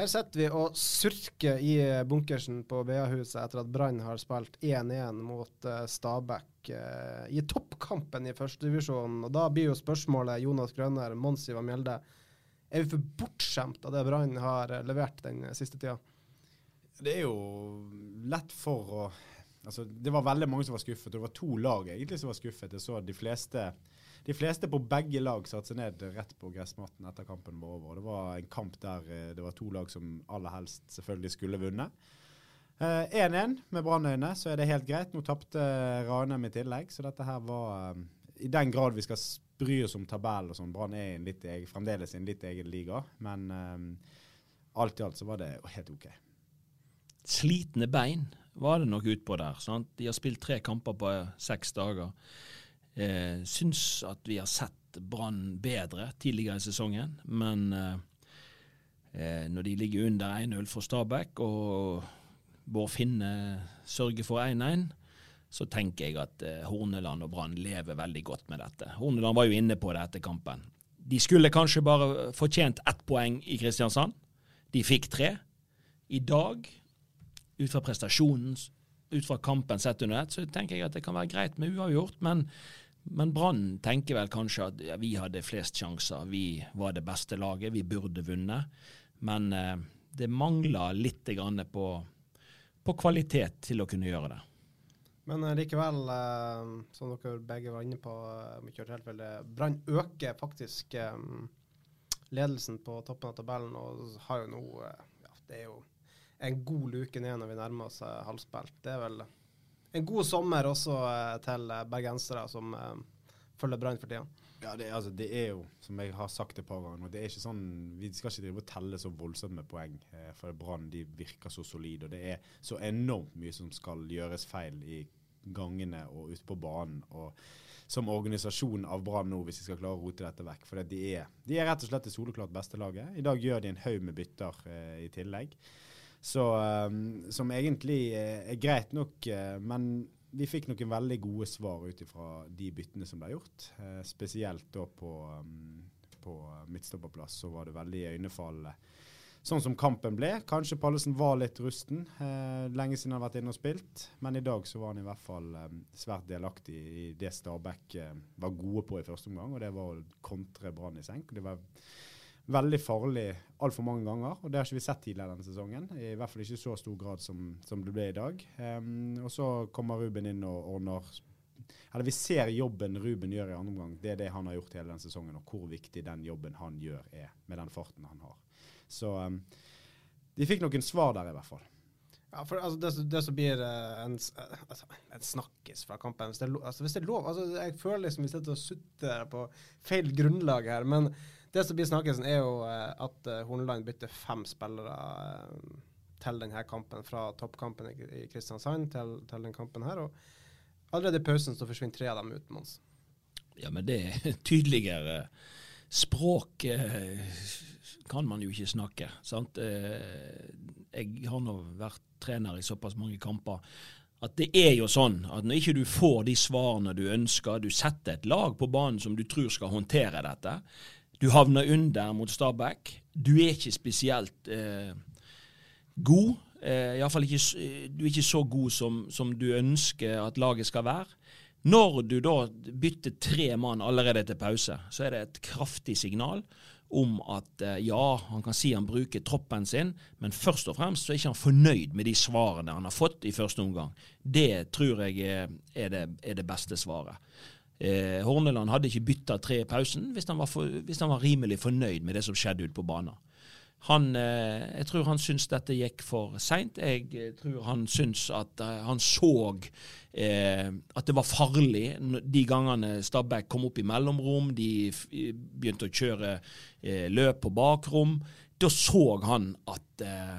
Her sitter vi og surker i bunkersen på BA-huset etter at Brann har spilt 1-1 mot eh, Stabæk eh, i toppkampen i førstedivisjonen. Og da blir jo spørsmålet, Jonas Grønner, Mons Ivar Mjelde, er vi for bortskjemt av det Brann har eh, levert den siste tida? Det er jo lett for å Altså, det var veldig mange som var skuffet, og det var to lag egentlig som var skuffet. Jeg så de fleste, de fleste på begge lag satte seg ned rett på gressmatten etter kampen var over. Det var en kamp der eh, det var to lag som aller helst selvfølgelig skulle vunnet. Eh, 1-1 med Brannøyne, så er det helt greit. Nå tapte Ranheim i tillegg, så dette her var eh, I den grad vi skal bry oss om tabell og sånn, Brann er en litt fremdeles i en litt egen liga, men eh, alt i alt så var det helt OK. slitne bein var det nok utpå der. Sant? De har spilt tre kamper på eh, seks dager. Eh, syns at vi har sett Brann bedre tidligere i sesongen, men eh, eh, når de ligger under 1-0 for Stabæk, og Bård Finne sørger for 1-1, så tenker jeg at eh, Horneland og Brann lever veldig godt med dette. Horneland var jo inne på det etter kampen. De skulle kanskje bare fortjent ett poeng i Kristiansand. De fikk tre. I dag ut fra prestasjonen, ut fra kampen sett under ett, så tenker jeg at det kan være greit med uavgjort. Men, men Brann tenker vel kanskje at ja, vi hadde flest sjanser, vi var det beste laget, vi burde vunnet. Men eh, det mangler litt på, på kvalitet til å kunne gjøre det. Men eh, likevel, eh, som dere begge var inne på, eh, Brann øker faktisk eh, ledelsen på toppen av tabellen og har jo nå eh, ja, Det er jo en god luke ned når vi nærmer oss halvspilt. Det er vel en god sommer også eh, til eh, bergensere som eh, følger Brann for tida. Ja, det, altså, det er jo, som jeg har sagt et par ganger, nå, det er ikke sånn, vi skal ikke drive og telle så voldsomt med poeng. Eh, for Brann virker så solide, og det er så enormt mye som skal gjøres feil i gangene og ute på banen. og som organisasjon av Brann nå, hvis vi skal klare å rote dette vekk. For de, er, de er rett og slett det soleklart beste laget. I dag gjør de en haug med bytter eh, i tillegg. Så, eh, som egentlig eh, er greit nok, eh, men vi fikk noen veldig gode svar ut ifra de byttene som ble gjort. Eh, spesielt da på, um, på midtstopperplass så var det veldig øynefallende. Sånn som kampen ble. Kanskje Pallesen var litt rusten. Lenge siden han har vært inne og spilt. Men i dag så var han i hvert fall eh, svært delaktig i det Stabæk var gode på i første omgang, og det var å kontre Brann i senk. Det var veldig farlig altfor mange ganger, og det har ikke vi sett tidligere denne sesongen. I hvert fall ikke i så stor grad som, som det ble i dag. Um, og så kommer Ruben inn og ordner Eller vi ser jobben Ruben gjør i andre omgang. Det er det han har gjort hele denne sesongen, og hvor viktig den jobben han gjør er med den farten han har. Så um, de fikk noen svar der, i hvert fall. Ja, for altså, det, det som blir eh, en, eh, altså, en snakkis fra kampen Hvis det er, lov, altså, hvis det er lov altså, Jeg føler liksom vi sitter og sutter på feil grunnlag her. Men det som blir snakkelsen er jo eh, at uh, Horneland bytter fem spillere eh, til denne kampen. Fra toppkampen i, Kristiansand til, til denne kampen her. Og allerede i pausen så forsvinner tre av dem ut, Mons. Ja, men det er tydeligere språk eh, kan man jo ikke snakke. Sant? Eh, jeg har nå vært trener i såpass mange kamper at det er jo sånn at når ikke du får de svarene du ønsker, du setter et lag på banen som du tror skal håndtere dette, du havner under mot Stabæk, du er ikke spesielt eh, god. Eh, i alle fall ikke, eh, ikke så god som, som du ønsker at laget skal være. Når du da bytter tre mann allerede til pause, så er det et kraftig signal om at eh, ja, han kan si han bruker troppen sin, men først og fremst så er ikke han fornøyd med de svarene han har fått i første omgang. Det tror jeg er, er, det, er det beste svaret. Eh, Horneland hadde ikke bytta tre i pausen hvis han, for, hvis han var rimelig fornøyd med det som skjedde ute på banen. Han, eh, jeg tror han syns dette gikk for seint. Jeg eh, tror han syns at eh, han så eh, at det var farlig de gangene Stabæk kom opp i mellomrom, de begynte å kjøre eh, løp på bakrom. Da så han at eh,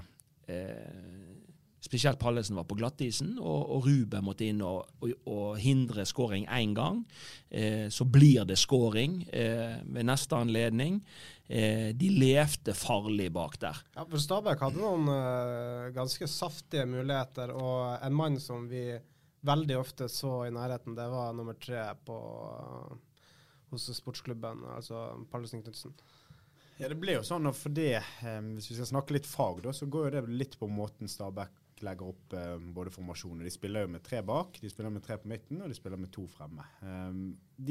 spesielt Pallesen var på glattisen, og, og Ruben måtte inn og, og, og hindre skåring én gang. Eh, så blir det skåring eh, ved neste anledning. Eh, de levde farlig bak der. Ja, for Stabæk hadde noen eh, ganske saftige muligheter, og en mann som vi veldig ofte så i nærheten, det var nummer tre på, eh, hos sportsklubben, altså Pallesen Knutsen. Ja, det ble jo sånn, og for det, eh, hvis vi skal snakke litt fag, da, så går jo det litt på måten Stabæk legger opp eh, både formasjoner. De spiller jo med tre bak, de spiller med tre på midten, og de spiller med to fremme. Eh,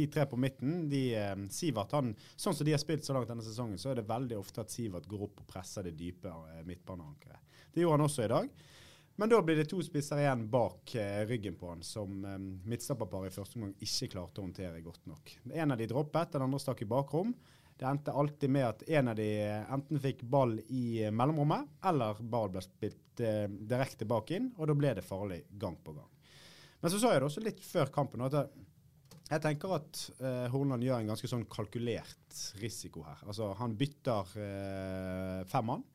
de tre på midten, de, eh, Sivert, han, sånn som de har spilt så langt denne sesongen, så er det veldig ofte at Sivert går opp og presser det dype eh, midtbaneankeret. Det gjorde han også i dag. Men da blir det to spisser igjen bak eh, ryggen på han, som eh, midtstopperparet i første omgang ikke klarte å håndtere godt nok. En av de droppet, den andre stakk i bakrom. Det endte alltid med at en av de eh, enten fikk ball i eh, mellomrommet, eller ball ble spilt eh, direkte bak inn, og da ble det farlig gang på gang. Men så sa jeg det også litt før kampen at jeg, jeg tenker at eh, Horneland gjør en ganske sånn kalkulert risiko her. Altså Han bytter eh, fem mann.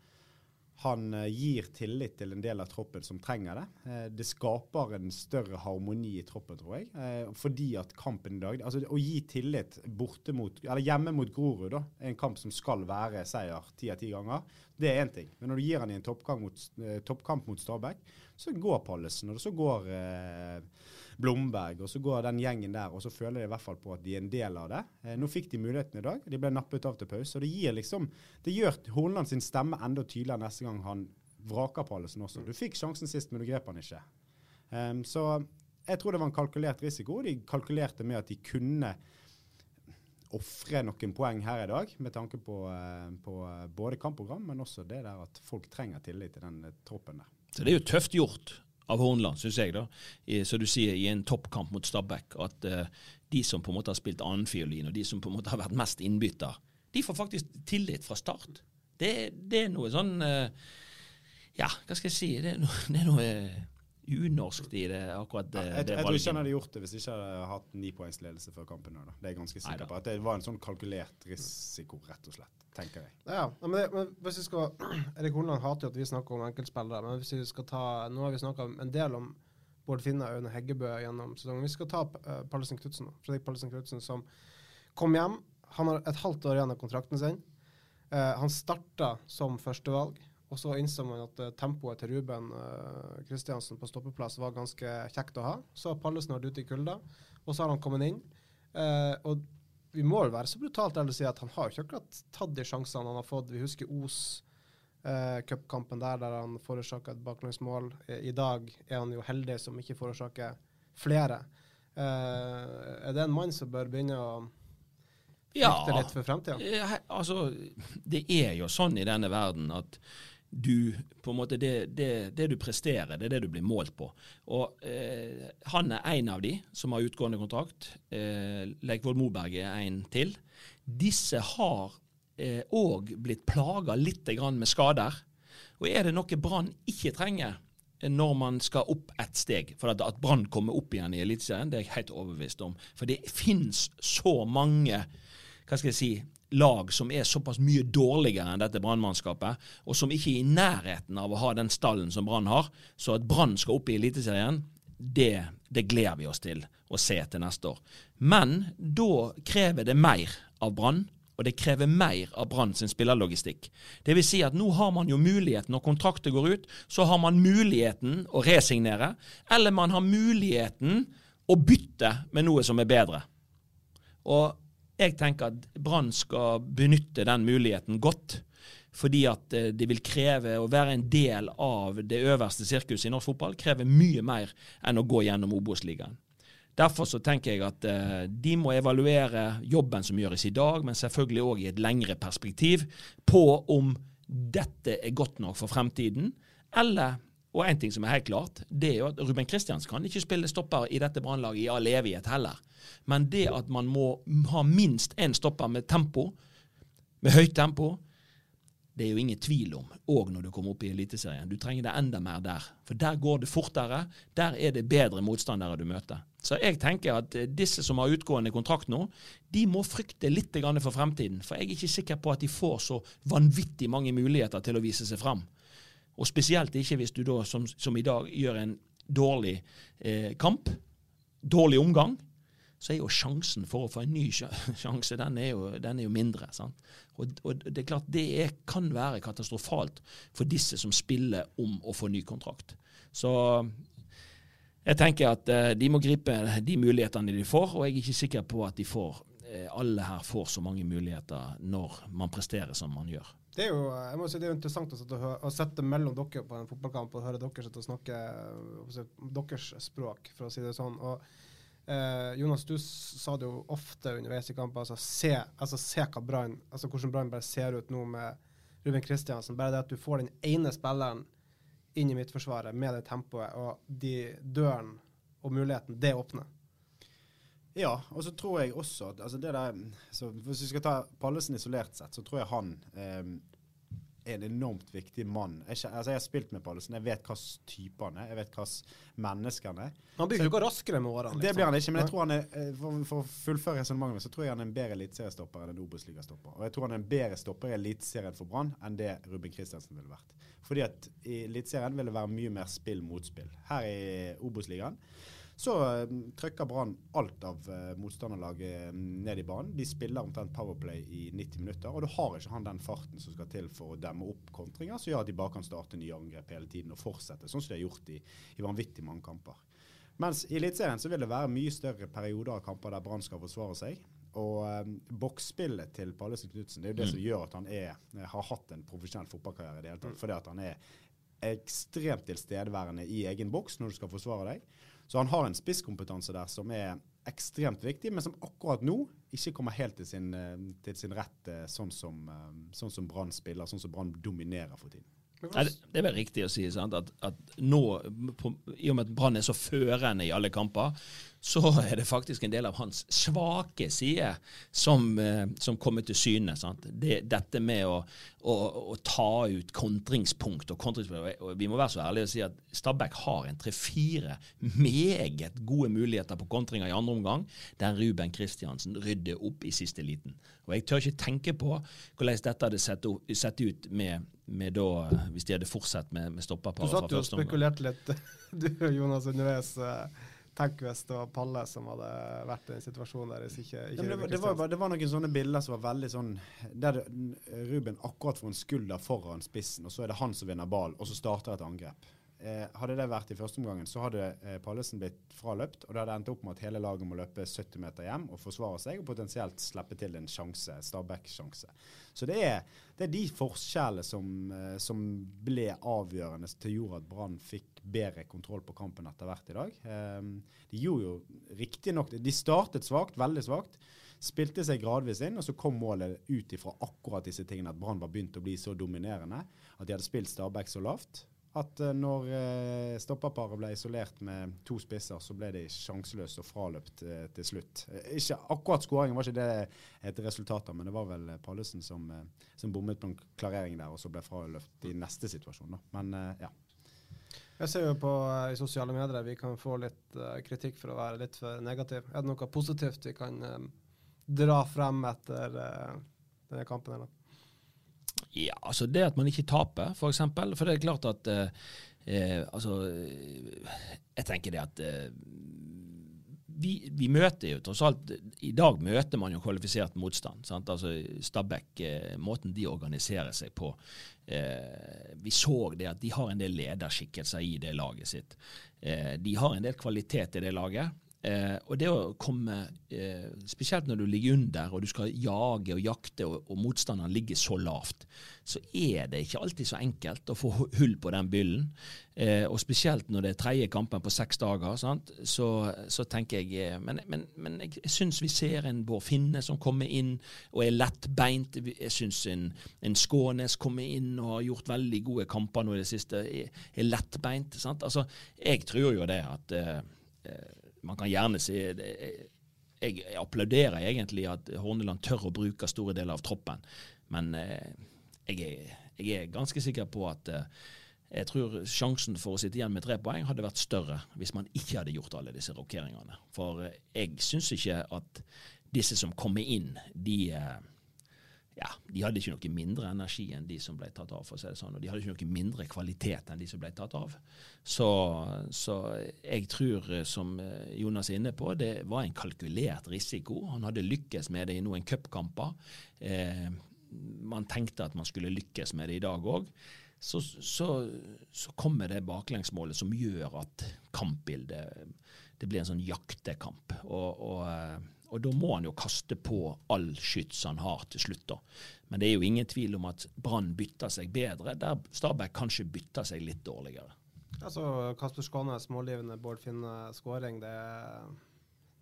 Han eh, gir tillit til en del av troppen som trenger det. Eh, det skaper en større harmoni i troppen, tror jeg. Eh, fordi at kampen i dag altså Å gi tillit mot, hjemme mot Grorud, da, en kamp som skal være seier ti av ti ganger, det er én ting. Men når du gir han i en toppkamp mot, toppkamp mot Stabæk, så går Pallesen, og så går eh, Blomberg, og så går den gjengen der, og så føler de i hvert fall på at de er en del av det. Eh, nå fikk de muligheten i dag, de ble nappet av til pause. og Det gir liksom, det gjør Holland sin stemme enda tydeligere neste gang han vraker Pallesen også. Du fikk sjansen sist, men du grep han ikke. Um, så jeg tror det var en kalkulert risiko. De kalkulerte med at de kunne ofre noen poeng her i dag, med tanke på, eh, på både kampprogram, men også det der at folk trenger tillit til den eh, troppen der. Så det er jo tøft gjort av Hornland, syns jeg, da. I, så du sier i en toppkamp mot Stabæk, at uh, de som på en måte har spilt annenfiolin, og de som på en måte har vært mest innbytter, de får faktisk tillit fra start. Det, det er noe sånn uh, Ja, hva skal jeg si? Det er noe, det er noe eh, unorskt i det, akkurat det, jeg, jeg, det tror ikke han hadde gjort det hvis ikke hadde hatt nipoengsledelse poengs før kampen. Da. Det er jeg ganske sikker Neida. på. At det var en sånn kalkulert risiko, rett og slett. Tenker jeg. Ja, ja, men, det, men hvis vi skal Erik Holland hater jo at vi snakker om enkeltspillere, men hvis vi skal ta Nå har vi snakka en del om Bård Finne og Aune Heggebø gjennom sesongen. Vi skal ta uh, Pallesen Knutsen. Fredrik Pallesen Knutsen, som kom hjem. Han har et halvt år igjen av kontrakten sin. Uh, han starta som førstevalg, og så innså man at eh, tempoet til Ruben Kristiansen på stoppeplass var ganske kjekt å ha. Så har Pallesen vært ute i kulda, og så har han kommet inn. Eh, og vi må vel være så brutalt ærlige å si at han har jo ikke akkurat tatt de sjansene han har fått. Vi husker Os eh, cupkampen der, der han forårsaka et baklengsmål. I, I dag er han jo heldig som ikke forårsaker flere. Eh, er det en mann som bør begynne å? Ja, altså, det er jo sånn i denne verden at du på en måte det, det, det du presterer, det er det du blir målt på. Og eh, Han er en av de som har utgående kontrakt. Eh, Leikvoll Moberg er en til. Disse har òg blitt plaga litt med skader. Og er det noe Brann ikke trenger eh, når man skal opp ett steg. For at, at Brann kommer opp igjen i Eliteserien, det er jeg helt overbevist om. For det finnes så mange hva skal jeg si, lag som er såpass mye dårligere enn dette brannmannskapet, og som ikke er i nærheten av å ha den stallen som Brann har. Så at Brann skal opp i Eliteserien, det, det gleder vi oss til å se til neste år. Men da krever det mer av Brann. Og det krever mer av Brann sin spillerlogistikk. Det vil si at nå har man jo muligheten, når kontrakter går ut, så har man muligheten å resignere, eller man har muligheten å bytte med noe som er bedre. Og jeg tenker at Brann skal benytte den muligheten godt. Fordi at eh, det vil kreve å være en del av det øverste sirkuset i norsk fotball. Krever mye mer enn å gå gjennom Obos-ligaen. Derfor så tenker jeg at eh, de må evaluere jobben som gjøres i dag, men selvfølgelig òg i et lengre perspektiv, på om dette er godt nok for fremtiden, eller og en ting som er helt klart, det er jo at Ruben Kristians kan ikke spille stopper i dette brannlaget i all evighet heller. Men det at man må ha minst én stopper med tempo, med høyt tempo, det er jo ingen tvil om, òg når du kommer opp i Eliteserien. Du trenger det enda mer der. For der går det fortere. Der er det bedre motstandere du møter. Så jeg tenker at eh, disse som har utgående kontrakt nå, de må frykte litt for fremtiden. For jeg er ikke sikker på at de får så vanvittig mange muligheter til å vise seg fram. Og spesielt ikke hvis du da, som, som i dag, gjør en dårlig eh, kamp, dårlig omgang, så er jo sjansen for å få en ny sjanse, den er jo, den er jo mindre. Og, og, det er klart det er, kan være katastrofalt for disse som spiller om å få ny kontrakt. Så jeg tenker at eh, de må gripe de mulighetene de får, og jeg er ikke sikker på at får, eh, alle her får så mange muligheter når man presterer som man gjør. Det er jo jeg må si, det er jo interessant å sette, å sette mellom dere på en fotballkamp og høre dere snakke deres språk, for å si det sånn. og Eh, Jonas, du sa det jo ofte underveis i kampen. Altså, se, altså, se Brann, altså, hvordan Brann bare ser ut nå med Ruben Kristiansen. Bare det at du får den ene spilleren inn i midtforsvaret med det tempoet, og de døren og muligheten, det åpner. Ja, og så tror jeg også at altså det der, Hvis vi skal ta Pallesen isolert sett, så tror jeg han eh, er en enormt viktig mann. Jeg, altså jeg har spilt med Pallesen, jeg vet hvilken type han er, jeg vet hva menneske han er. Han blir jo ikke raskere med årene. Liksom. Det blir han ikke, men jeg tror han er, eh, for, for å fullføre resonnementet, så tror jeg han er en bedre eliteseriestopper enn en Obos-ligastopper. Og jeg tror han er en bedre stopper i Eliteserien for Brann enn det Ruben Kristiansen ville vært. Fordi at i Eliteserien vil det være mye mer spill mot spill. Her i Obos-ligaen så uh, trykker Brann alt av uh, motstanderlaget ned i banen. De spiller omtrent Powerplay i 90 minutter, og du har ikke han den farten som skal til for å demme opp kontringer, som gjør at de bare kan starte nye angrep hele tiden og fortsette, sånn som de har gjort i, i vanvittig mange kamper. Mens i Eliteserien så vil det være mye større perioder av kamper der Brann skal forsvare seg. Og um, boksspillet til Pallesen Knutsen det er jo det mm. som gjør at han er, har hatt en profesjonell fotballkarriere i det hele tatt. Mm. Fordi at han er ekstremt tilstedeværende i egen boks når du skal forsvare deg. Så han har en spisskompetanse der som er ekstremt viktig, men som akkurat nå ikke kommer helt til sin, eh, til sin rett, eh, sånn som, eh, sånn som Brann spiller, sånn som Brann dominerer for tiden. Nei, det er vel riktig å si sant? At, at nå, på, i og med at Brann er så førende i alle kamper, så er det faktisk en del av hans svake side som, eh, som kommer til syne. Det, dette med å, å, å, ta ut kontringspunkt og kontringspunkt. Og vi må være så ærlige og si at Stabæk har en tre-fire meget gode muligheter på kontringer i andre omgang, der Ruben Kristiansen rydder opp i siste liten. Og Jeg tør ikke tenke på hvordan dette hadde sett, sett ut med, med da, hvis de hadde fortsatt med, med stopperparet fra første omgang. Du satt jo og spekulerte litt, du og Jonas underveis. Uh Tenk hvis det var Palle som hadde vært i en situasjon der hvis ikke, ikke det, det, var, det, var, noen sånne bilder som var veldig sånn Der Ruben akkurat får en skulder foran spissen, og så er det han som vinner ball, og så starter et angrep. Eh, hadde det vært i første omgangen, så hadde eh, Pallesen blitt fraløpt. Og det hadde endt opp med at hele laget må løpe 70 meter hjem og forsvare seg, og potensielt slippe til en sjanse, Stabæk-sjanse. Så det er, det er, de forskjellene som, eh, som, ble avgjørende til gjorde at Brann fikk bedre kontroll på kampen etter hvert i dag. Eh, de gjorde jo riktignok De startet svakt, veldig svakt. Spilte seg gradvis inn, og så kom målet ut ifra akkurat disse tingene. At Brann var begynt å bli så dominerende. At de hadde spilt Stabæk så lavt at uh, når uh, stopperparet ble isolert med to spisser, så ble de sjanseløse og fraløpt uh, til slutt. ikke Akkurat skåringen var ikke det et resultat av, men det var vel Pallesen som, som, bommet på en klarering der, og så ble fraløpt i neste situasjon. Da. Men ja. Jeg ser jo på i sosiale medier vi kan få litt kritikk for å være litt for negativ. Er det noe positivt vi kan dra frem etter denne kampen? da? Ja, altså det at man ikke taper, f.eks. For, eksempel, for det er klart at eh, eh, Altså, jeg tenker det at eh, vi, vi, møter jo tross alt I dag møter man jo kvalifisert motstand. Sant? Altså Stabæk, eh, måten de organiserer seg på. Eh, vi så det at de har en del lederskikkelser i det laget sitt. Eh, de har en del kvalitet i det laget. Eh, og det å komme, eh, spesielt når du ligger under og du skal jage og jakte, og, og, motstanderen ligger så lavt, så er det ikke alltid så enkelt å få hull på den byllen. Eh, og spesielt når det er tredje kampen på seks dager, så, så, tenker jeg eh, Men, men, men jeg, jeg syns vi ser en Bård Finne som kommer inn og er lettbeint. Jeg syns en, en, Skånes kommer inn og har gjort veldig gode kamper nå i det siste, er, er lettbeint. Sant? Altså, jeg tror jo det at eh, eh man kan gjerne si jeg, applauderer egentlig at Horneland tør å bruke store deler av troppen, men eh, jeg er, jeg er ganske sikker på at eh, jeg tror sjansen for å sitte igjen med tre poeng hadde vært større hvis man ikke hadde gjort alle disse rokeringene. For eh, jeg syns ikke at disse som kommer inn, de ja, de hadde ikke noe mindre energi enn de som ble tatt av, for å si det sånn. Og de hadde ikke noe mindre kvalitet enn de som ble tatt av. Så, så jeg tror, eh, som eh, Jonas er inne på, det var en kalkulert risiko. Han hadde lykkes med det i noen cupkamper. Eh, man tenkte at man skulle lykkes med det i dag òg. Så, så, så, kommer det baklengsmålet som gjør at kampbildet det blir en sånn jaktekamp. og, og eh, og da må han jo kaste på all skyts han har til slutt, da. Men det er jo ingen tvil om at Brann bytter seg bedre, der Stabæk kanskje bytter seg litt dårligere. Altså, Kasper Skånes målgivende Bård Finne skåring, det,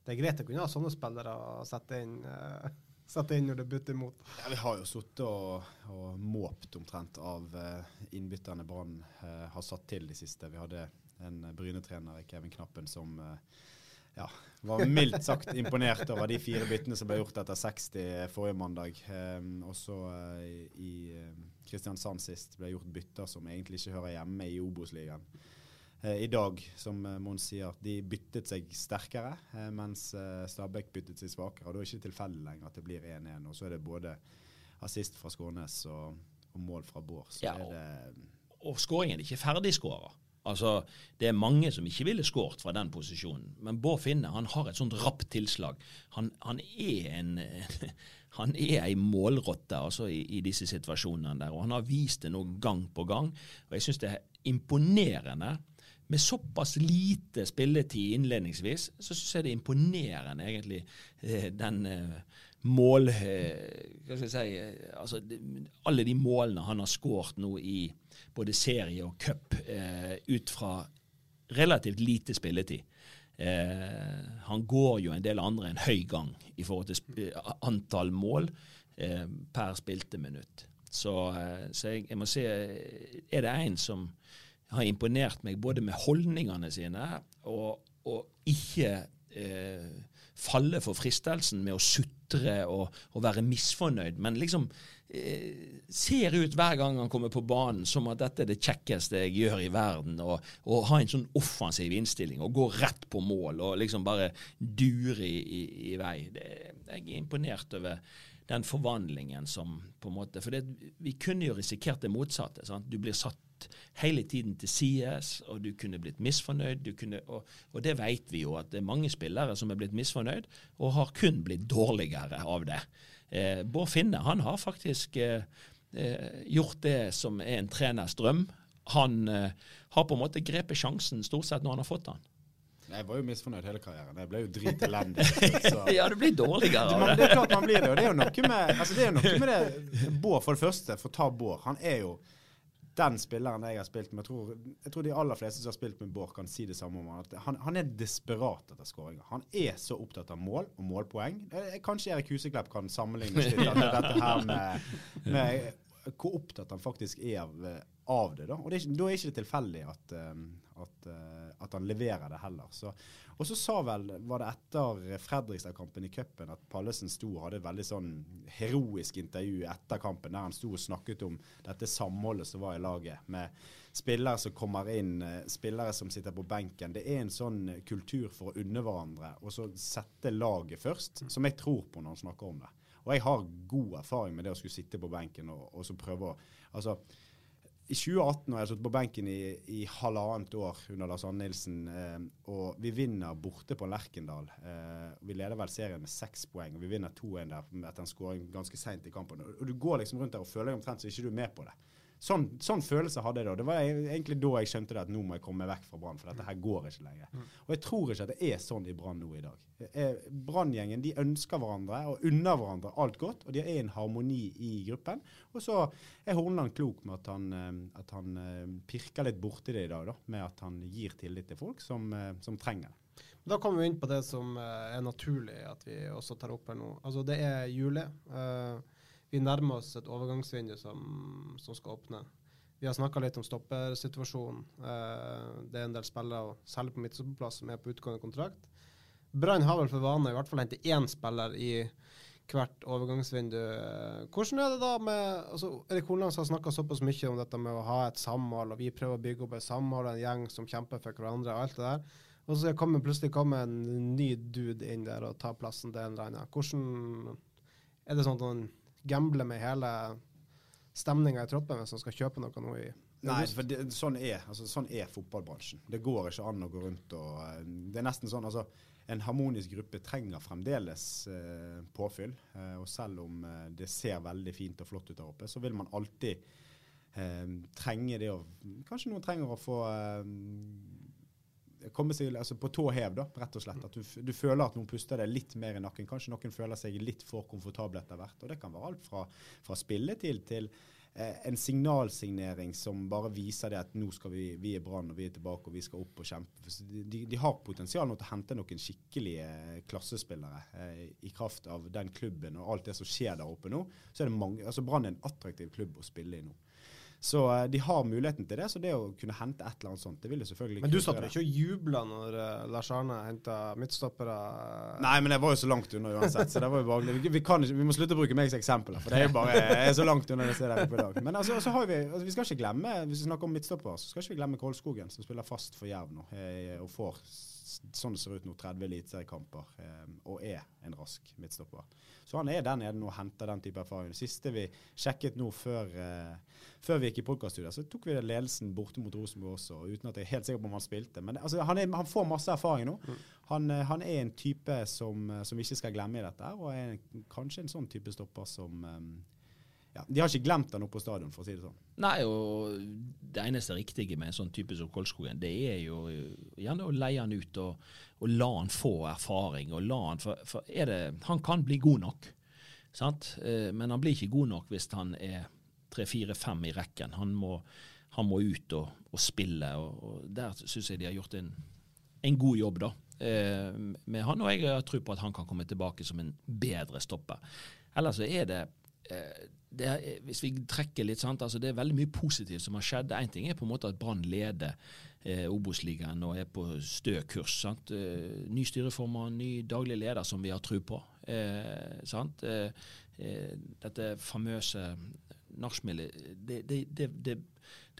det, er greit å kunne ha sånne spillere å sette inn. Uh, sette inn når det bytter imot. Ja, vi har jo sittet og, og, måpt omtrent av uh, innbytterne Brann uh, har satt til de siste. Vi hadde en Bryne-trener, Kevin Knappen, som uh, ja, var mildt sagt imponert over de fire byttene som ble gjort etter 60 forrige mandag. Um, og så uh, i uh, Kristiansand sist ble gjort bytter som egentlig ikke hører hjemme i Obos-ligaen. Uh, I dag, som uh, Mons sier, de byttet seg sterkere, mens Stabæk byttet seg svakere. og Da er det ikke tilfeldig lenger at det blir 1-1. Og så er det både assist fra Skånes og, og mål fra Bård. Ja, og, og skåringen er ikke ferdigskåra. Altså, Det er mange som ikke ville skåret fra den posisjonen, men Bård Finne han har et sånt rapt tilslag. Han, han er en han er ei målrotte altså, i, i, disse situasjonene der, og han har vist det nå gang på gang. og Jeg syns det er imponerende. Med såpass lite spilletid innledningsvis, så syns jeg det er imponerende, egentlig, eh, den eh, mål... Eh, hva skal jeg si altså, Alle de målene han har skåret nå i både serie og cup eh, ut fra relativt lite spilletid. Eh, han går jo en del andre en høy gang i forhold til antall mål eh, per spilte minutt. Så, eh, så jeg, jeg, må si Er det en som har imponert meg både med holdningene sine og, og ikke eh, falle for fristelsen med å sutre og, og være misfornøyd, men liksom eh, ser ut hver gang han kommer på banen som at dette er det kjekkeste jeg gjør i verden, og, og ha en sånn offensiv innstilling og gå rett på mål og liksom bare dure i, i, i vei. Det, jeg er imponert over den forvandlingen som på en måte For det, vi kunne jo risikert det motsatte. Sant? Du blir satt hele tiden til sides, og du kunne blitt misfornøyd. Kunne, og, og, det vet vi jo, at det er mange spillere som er blitt misfornøyd, og har kun blitt dårligere av det. Eh, Bård Finne han har faktisk eh, eh, gjort det som er en treners drøm. Han eh, har på en måte grepet sjansen stort sett når han har fått den. Jeg var jo misfornøyd hele karrieren. Jeg ble jo dritelendig. ja, du blir dårligere av det. det er klart man blir det. Og det er jo noe med, altså det, noe med det Bård, for det første, for å ta Bård. Han er jo den spilleren jeg har spilt med. Jeg tror, jeg tror, de aller fleste som har spilt med Bård, kan si det samme om han. Han, han er desperat etter skåringer. Han er så opptatt av mål og målpoeng. Kanskje Erik Huseklepp kan sammenligne dette her med, med hvor opptatt han faktisk er av, av det. Da Og det er, da er ikke det tilfeldig at, um, at, uh, at, han leverer det heller. Så og så sa vel, var det etter Fredrikstad-kampen i cupen, at Pallesen sto og hadde et veldig sånn heroisk intervju etter kampen, der han sto og snakket om dette samholdet som var i laget. Med spillere som kommer inn, eh, spillere som sitter på benken. Det er en sånn kultur for å unne hverandre, og så sette laget først, som jeg tror på når han snakker om det. Og jeg har god erfaring med det å skulle sitte på benken og, og så prøve å Altså, i 2018, har jeg sittet på benken i, i, halvannet år under Lars Ann Nilsen, eh, og vi vinner borte på Lerkendal eh, Vi leder vel serien med seks poeng, og vi vinner 2-1 der etter en skåring ganske seint i kampen. Og, og du går liksom rundt der og føler deg omtrent så ikke du er med på det. Sånn, sånn, følelse hadde jeg da. Det var egentlig da jeg skjønte det at nå må jeg komme vekk fra Brann, for dette her går ikke lenger. Mm. Og jeg tror ikke at det er sånn i Brann nå i dag. Eh, Branngjengen de ønsker hverandre og unner hverandre alt godt, og de er en harmoni i gruppen. Og så er Horneland klok med at han, eh, at han eh, pirker litt borti det i dag, da, med at han gir tillit til folk som, som trenger det. Da kommer vi inn på det som er naturlig at vi også tar opp her nå. Altså Det er juli. Uh, vi nærmer oss et overgangsvindu som, som skal åpne. Vi har snakka litt om stoppersituasjonen. Eh, det er en del spillere, særlig på midtstoppeplass, som er på utgående kontrakt. Brann har vel for vane i hvert fall hente én spiller i hvert overgangsvindu. Hvordan er det da med altså, Erik Holand har snakka såpass mye om dette med å ha et samhold, og vi prøver å bygge opp et samhold, en gjeng som kjemper for hverandre, og alt det der. Og så kommer plutselig komme en ny dude inn der og tar plassen til en eller annen. Hvordan er det sånn at han gambler med hele stemninga i troppen hvis han skal kjøpe noe nå i Nei, for det, sånn, er, altså, sånn er fotballbransjen. Det går ikke an å gå rundt og eh, Det er nesten sånn, altså en harmonisk gruppe trenger fremdeles eh, påfyll. Eh, og selv om eh, det ser veldig fint og flott ut der oppe, så vil man alltid eh, trenge det å Kanskje noen trenger å få eh, komme seg altså på tå hev, da, rett og slett. At du, du, føler at noen puster deg litt mer i nakken. Kanskje noen føler seg litt for komfortable etter hvert. Og det kan være alt fra, fra spilletid til Eh, en signalsignering som bare viser det at nå skal vi, vi er Brann og vi er tilbake og vi skal opp og kjempe. De, de har potensial nå til å hente noen skikkelige klassespillere eh, i kraft av den klubben og alt det som skjer der oppe nå. Så er det mange, altså Brann er en attraktiv klubb å spille i nå. Så uh, de har muligheten til det. Så det å kunne hente et eller annet sånt, det vil det selvfølgelig Men du satt vel ikke og jubla når uh, Lars Arne henta midtstoppere? Nei, men jeg var jo så langt unna uansett, så det var jo bare vi, vi, kan ikke, vi må slutte å bruke meg som eksempel, for det er jo bare jeg er så langt unna det stedet oppe i dag. Men altså, så har vi altså, Vi skal ikke glemme, hvis vi snakker om midtstoppere, så skal ikke vi glemme Kolskogen, som spiller fast for Jerv nå, og får sånn det ser ut nå, 30 eliteseriekamper, eh, og er en rask midtstopper. Så han er der nede nå og henter den type erfaring. Det siste vi sjekket nå før, eh, før vi gikk i podkaststudiet, så tok vi ledelsen borte mot Rosenborg også, uten at jeg er helt sikker på om han spilte. Men altså, han, er, han, får masse erfaring nå. Mm. Han, eh, han, er en type som, som vi ikke skal glemme i dette, og er kanskje en sånn type stopper som um, ja, De har ikke glemt han oppe på stadion, for å si det sånn. Nei, og det eneste riktige med en sånn type som Kolskogen, det er jo gjerne å leie han ut og, og la han få erfaring. og la han, for, for det, Han kan bli god nok, sant? Eh, men han blir ikke god nok hvis han er tre, fire, fem i rekken. Han må, han må ut og, og spille, og, og der syns jeg de har gjort en, en god jobb, da. Eh, med han, og jeg har tro på at han kan komme tilbake som en bedre stopper. Ellers så er det er, hvis vi trekker litt, sant, altså det er veldig mye positivt som har skjedd. Én ting er på en måte at Brann leder eh, Obos-ligaen og er på stø kurs. Sant? Eh, ny styreformann, ny daglig leder som vi har tro på. Eh, sant? Eh, eh, dette famøse nachspielet, det, det, det, det,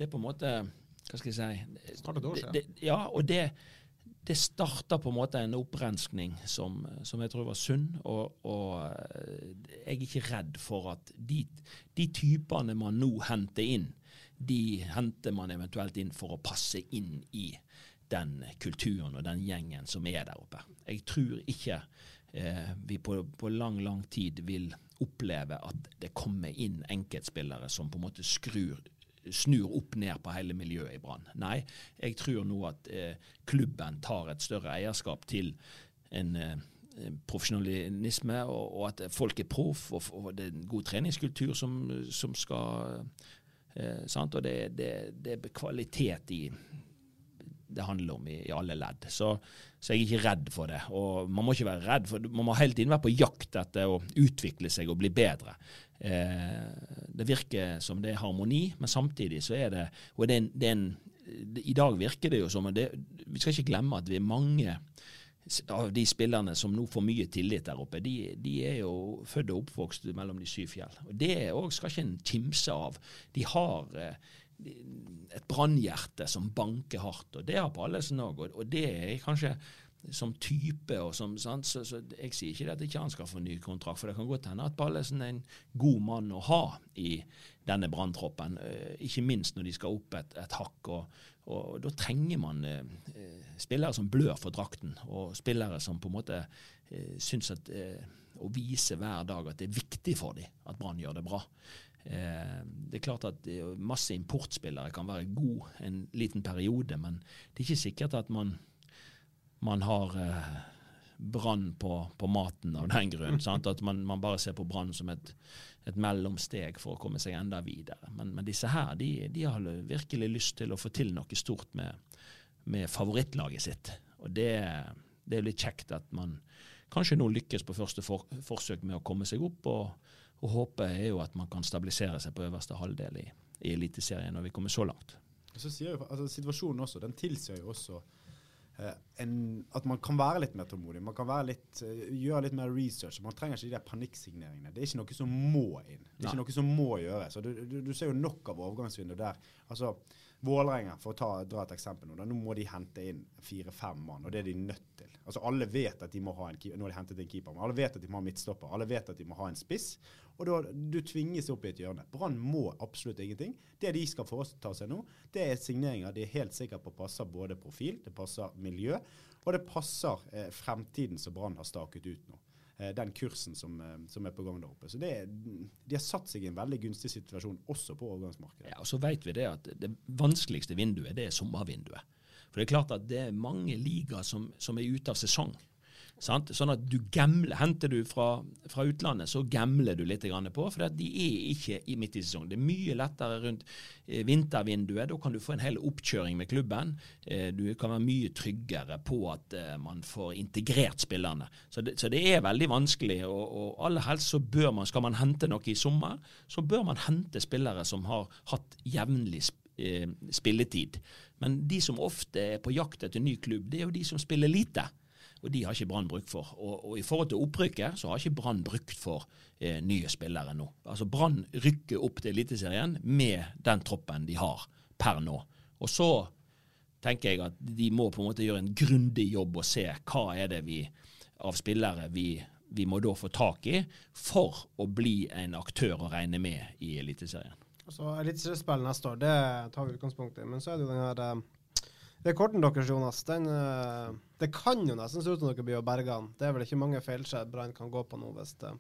er på en måte Hva skal jeg si Snart et år siden. ja, og det det starta på en måte en opprenskning som, som jeg tror var sunn. Og, og, eh, jeg er ikke redd for at de, de, typene man nå henter inn, de henter man eventuelt inn for å passe inn i den kulturen og den gjengen som er der oppe. Jeg tror ikke eh, vi på, på, lang, lang tid vil oppleve at det kommer inn enkeltspillere som på en måte skrur snur opp ned på hele miljøet i Brann. Nei, jeg tror nå at eh, klubben tar et større eierskap til en eh, profesjonalisme, og, og, at folk er proff, og, og, det er en god treningskultur som, som skal eh, sant? Og det, det, det, er kvalitet i det handler om i, i alle ledd. Så, så, jeg er ikke redd for det. Og man må ikke være redd, for man må hele tiden være på jakt etter å utvikle seg og bli bedre. Eh, det virker som det er harmoni, men samtidig så er det og det er en, det er en, I dag virker det jo som det, Vi skal ikke glemme at vi er mange av de spillerne som nå får mye tillit der oppe, de, de er jo født og oppvokst mellom de syv fjell. Og Det òg skal ikke en kimse av. De har eh, et brannhjerte som banker hardt, og det har Pallesen òg. Og, det er kanskje som type og som sant? Så, så, Jeg sier ikke at ikke han skal få ny kontrakt, for det kan godt hende at Pallesen er en god mann å ha i denne branntroppen. Eh, ikke minst når de skal opp et, et hakk. Og, og, og, da trenger man eh, spillere som blør for drakten, og spillere som på en måte eh, syns at eh, å vise hver dag at det er viktig for dem at Brann gjør det bra. Eh, det er klart at masse importspillere kan være god en liten periode, men det er ikke sikkert at man man har eh, Brann på, på, maten av den grunn. Sant? At man, man, bare ser på Brann som et, et, mellomsteg for å komme seg enda videre. Men, men disse her de, de, har virkelig lyst til å få til noe stort med, med favorittlaget sitt. Og det, det er litt kjekt at man kanskje nå lykkes på første for, forsøk med å komme seg opp. Og, og håpet er jo at man kan stabilisere seg på øverste halvdel i, i Eliteserien når vi kommer så langt. Så sier jo, altså Situasjonen også, den tilsier jo også eh, en, at man kan være litt mer tålmodig. Man kan være litt, eh, gjøre litt mer research. Man trenger ikke de der panikksigneringene. Det er ikke noe som må inn. Det er ikke noe som må gjøres. Du, du, du, ser jo nok av overgangsvinduet der. Altså, Vålerenga, for å ta, dra et eksempel nå, da, nå må de hente inn fire-fem mann, og det er de nødt til. Altså Alle vet at de må ha en keeper, nå har de hentet inn keeper, men alle vet at de må ha midtstopper. Alle vet at de må ha en spiss. Og da, du tvinges opp i et hjørne. Brann må absolutt ingenting. Det de skal foreta seg nå, det er signeringer de er helt sikre på passer både profil, det passer miljø, og det passer eh, fremtiden som Brann har staket ut nå. Eh, den kursen som, eh, som, er på gang der oppe. Så det, De har satt seg i en veldig gunstig situasjon også på overgangsmarkedet. Ja, og Så vet vi det at det vanskeligste vinduet det er sommervinduet. For det er klart at det er mange ligaer som, som er ute av sesong. Sant? Sånn at du gamler, Henter du fra, fra utlandet, så gambler du litt på, for de er ikke i midt i sesong. Det er mye lettere rundt eh, vintervinduet. Da kan du få en hel oppkjøring med klubben. Eh, du kan være mye tryggere på at eh, man får integrert spillerne. Så det, så det er veldig vanskelig. Og, og aller helst så bør man, skal man hente noe i sommer, så bør man hente spillere som har hatt jevnlig spill spilletid. Men de som ofte er på jakt etter ny klubb, det er jo de som spiller lite og de har ikke Brann bruk for. Og, og, I forhold til opprykket så har ikke Brann brukt for eh, nye spillere nå. Altså Brann rykker opp til Eliteserien med den troppen de har per nå. Og så tenker jeg at de må på en måte gjøre en grundig jobb og se hva er det vi av spillere vi, vi må da få tak i for å bli en aktør å regne med i Eliteserien. Altså, Eliteseriespill neste år, det tar vi utgangspunkt i. Men så er det jo den her eh, Rekorden deres, Jonas, den, eh, det kan jo nesten se ut som dere blir å berge den. Det er vel ikke mange feilskjær Brann kan gå på nå hvis, det,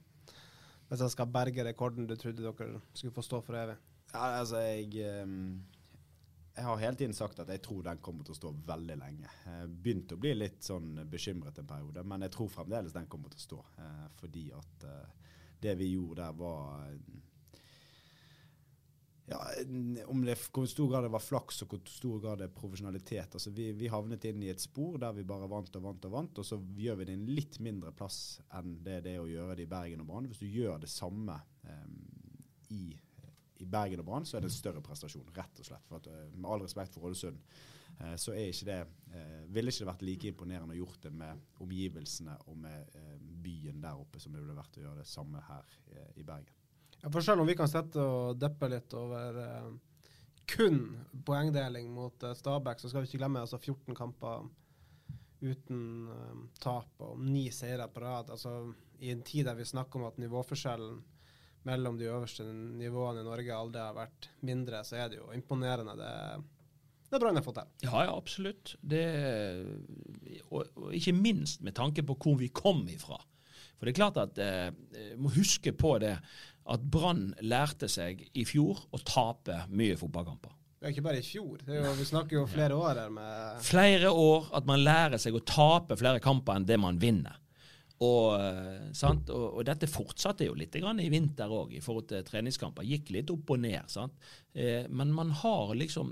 hvis jeg skal berge rekorden du trodde dere skulle få stå for evig? Ja, altså, jeg, eh, jeg har hele tiden sagt at jeg tror den kommer til å stå veldig lenge. Jeg begynte å bli litt sånn bekymret en periode, men jeg tror fremdeles den kommer til å stå. Eh, fordi at det vi gjorde der, var ja, om det hvor stor grad det var flaks og hvor stor grad det er profesjonalitet. Altså vi, vi, havnet inn i et spor der vi bare vant og vant og vant, og så gjør vi det en litt mindre plass enn det det er å gjøre det i Bergen og Brann. Hvis du gjør det samme um, i, i, Bergen og Brann, så er det en større prestasjon, rett og slett. At, uh, med all respekt for Ålesund, uh, så er ikke det, uh, ville ikke det vært like imponerende å gjort det med omgivelsene og med byen der oppe som det ville vært å gjøre det samme her i Bergen. Ja, for selv om vi kan sette og deppe litt over uh, kun poengdeling mot uh, Stabæk, så skal vi ikke glemme altså 14 kamper uten uh, tap og ni seire på rad. Altså, I en tid der vi snakker om at nivåforskjellen mellom de øverste nivåene i Norge aldri har vært mindre, så er det jo imponerende det, det Brann har fått til. Ja, ja, absolutt. Det, og, og, ikke minst med tanke på hvor vi kom ifra. For det er klart at eh, må huske på det at Brann lærte seg i fjor å tape mye fotballkamper. Det er ikke bare i fjor, jo, vi snakker jo flere år her med Flere år, at man lærer seg å tape flere kamper enn det man vinner. Og, eh, og, og, dette fortsatte jo litt i vinter òg, i forhold til treningskamper. Gikk litt opp og ned. Eh, men man har liksom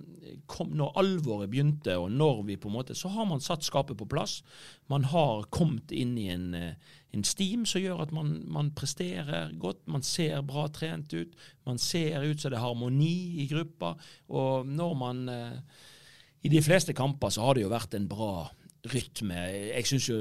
kom, Når alvoret begynte, og når vi på en måte Så har man satt skapet på plass. Man har kommet inn i en, eh, en steam som gjør at man, man, presterer godt. Man ser bra trent ut. Man ser ut som det er harmoni i gruppa. Og når man eh, I de fleste kamper så har det jo vært en bra rytme. Jeg syns jo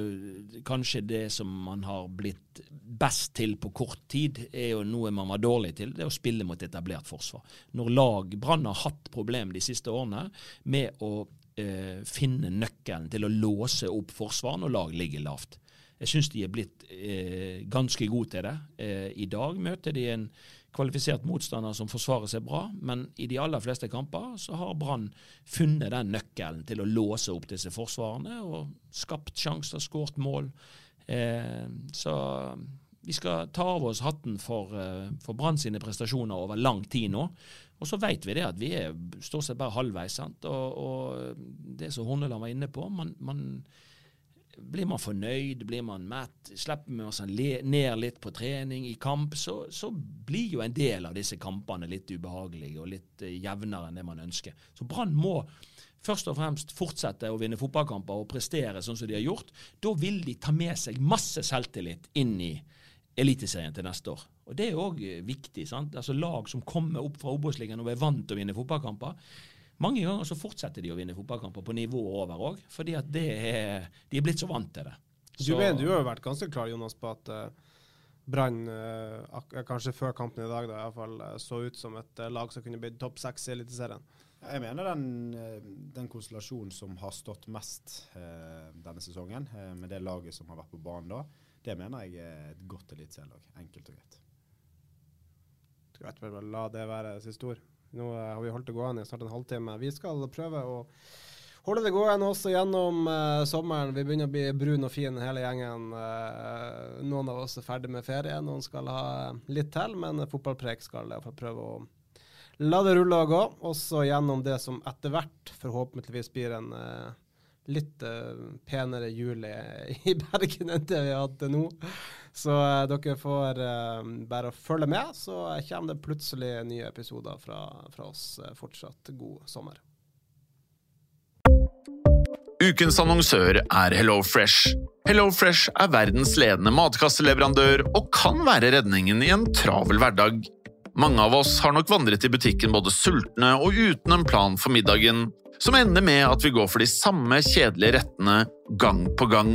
kanskje det som man har blitt best til på kort tid, er jo noe man var dårlig til. Det er å spille mot etablert forsvar. Når lag Brann har hatt problemer de siste årene med å eh, finne nøkkelen til å låse opp forsvar når lag ligger lavt. Jeg syns de er blitt eh, ganske gode til det. Eh, I dag møter de en kvalifisert motstander som forsvarer seg bra, men i de aller fleste kamper så har Brann funnet den nøkkelen til å låse opp disse forsvarene og skapt sjanser, skåret mål. Eh, så vi skal ta av oss hatten for, eh, for Brann sine prestasjoner over lang tid nå. Og så vet vi det at vi er stort sett bare halvveis. sant? Og, og det som Horneland var inne på, man, man blir man fornøyd, blir man mett, slipper man seg ned litt på trening i kamp, så, så, blir jo en del av disse kampene litt ubehagelige og litt uh, jevnere enn det man ønsker. Så Brann må først og fremst fortsette å vinne fotballkamper og prestere sånn som de har gjort. Da vil de ta med seg masse selvtillit inn i Eliteserien til neste år. Og Det er òg viktig. sant? Altså Lag som kommer opp fra Obos-ligaen og er vant til å vinne fotballkamper, mange ganger så fortsetter de å vinne fotballkamper på nivået over òg, fordi at det er, de er blitt så vant til det. Du, mener, du har jo vært ganske klar, Jonas, på at uh, Brann, uh, kanskje før kampen i dag, da, i hvert fall, uh, så ut som et lag som kunne blitt topp seks i Eliteserien. Jeg mener den, den konstellasjonen som har stått mest eh, denne sesongen, med det laget som har vært på banen da, det mener jeg er et godt eliteserielag. Enkelt og greit. Skal bare la det være siste ord. Nå eh, har vi holdt det gående i snart en halvtime. Vi skal prøve å holde det gående også gjennom uh, sommeren. Vi begynner å bli brun og fin hele gjengen. Uh, noen av oss er ferdig med ferie, noen skal ha litt til, men fotballpreik skal iallfall prøve å la det rulle og gå. Også gjennom det som etter hvert forhåpentligvis blir en uh, litt penere juli i Bergen enn det vi har hatt til nå. Så uh, dere får uh, bare følge med, så kommer det plutselig nye episoder fra, fra oss. Eh, fortsatt god sommer. Ukens annonsør er HelloFresh. HelloFresh er verdens ledende matkasseleverandør og kan være redningen i en travel hverdag. Mange av oss har nok vandret i butikken både sultne og uten en plan for middagen, som ender med at vi går for de samme kjedelige rettene gang på gang.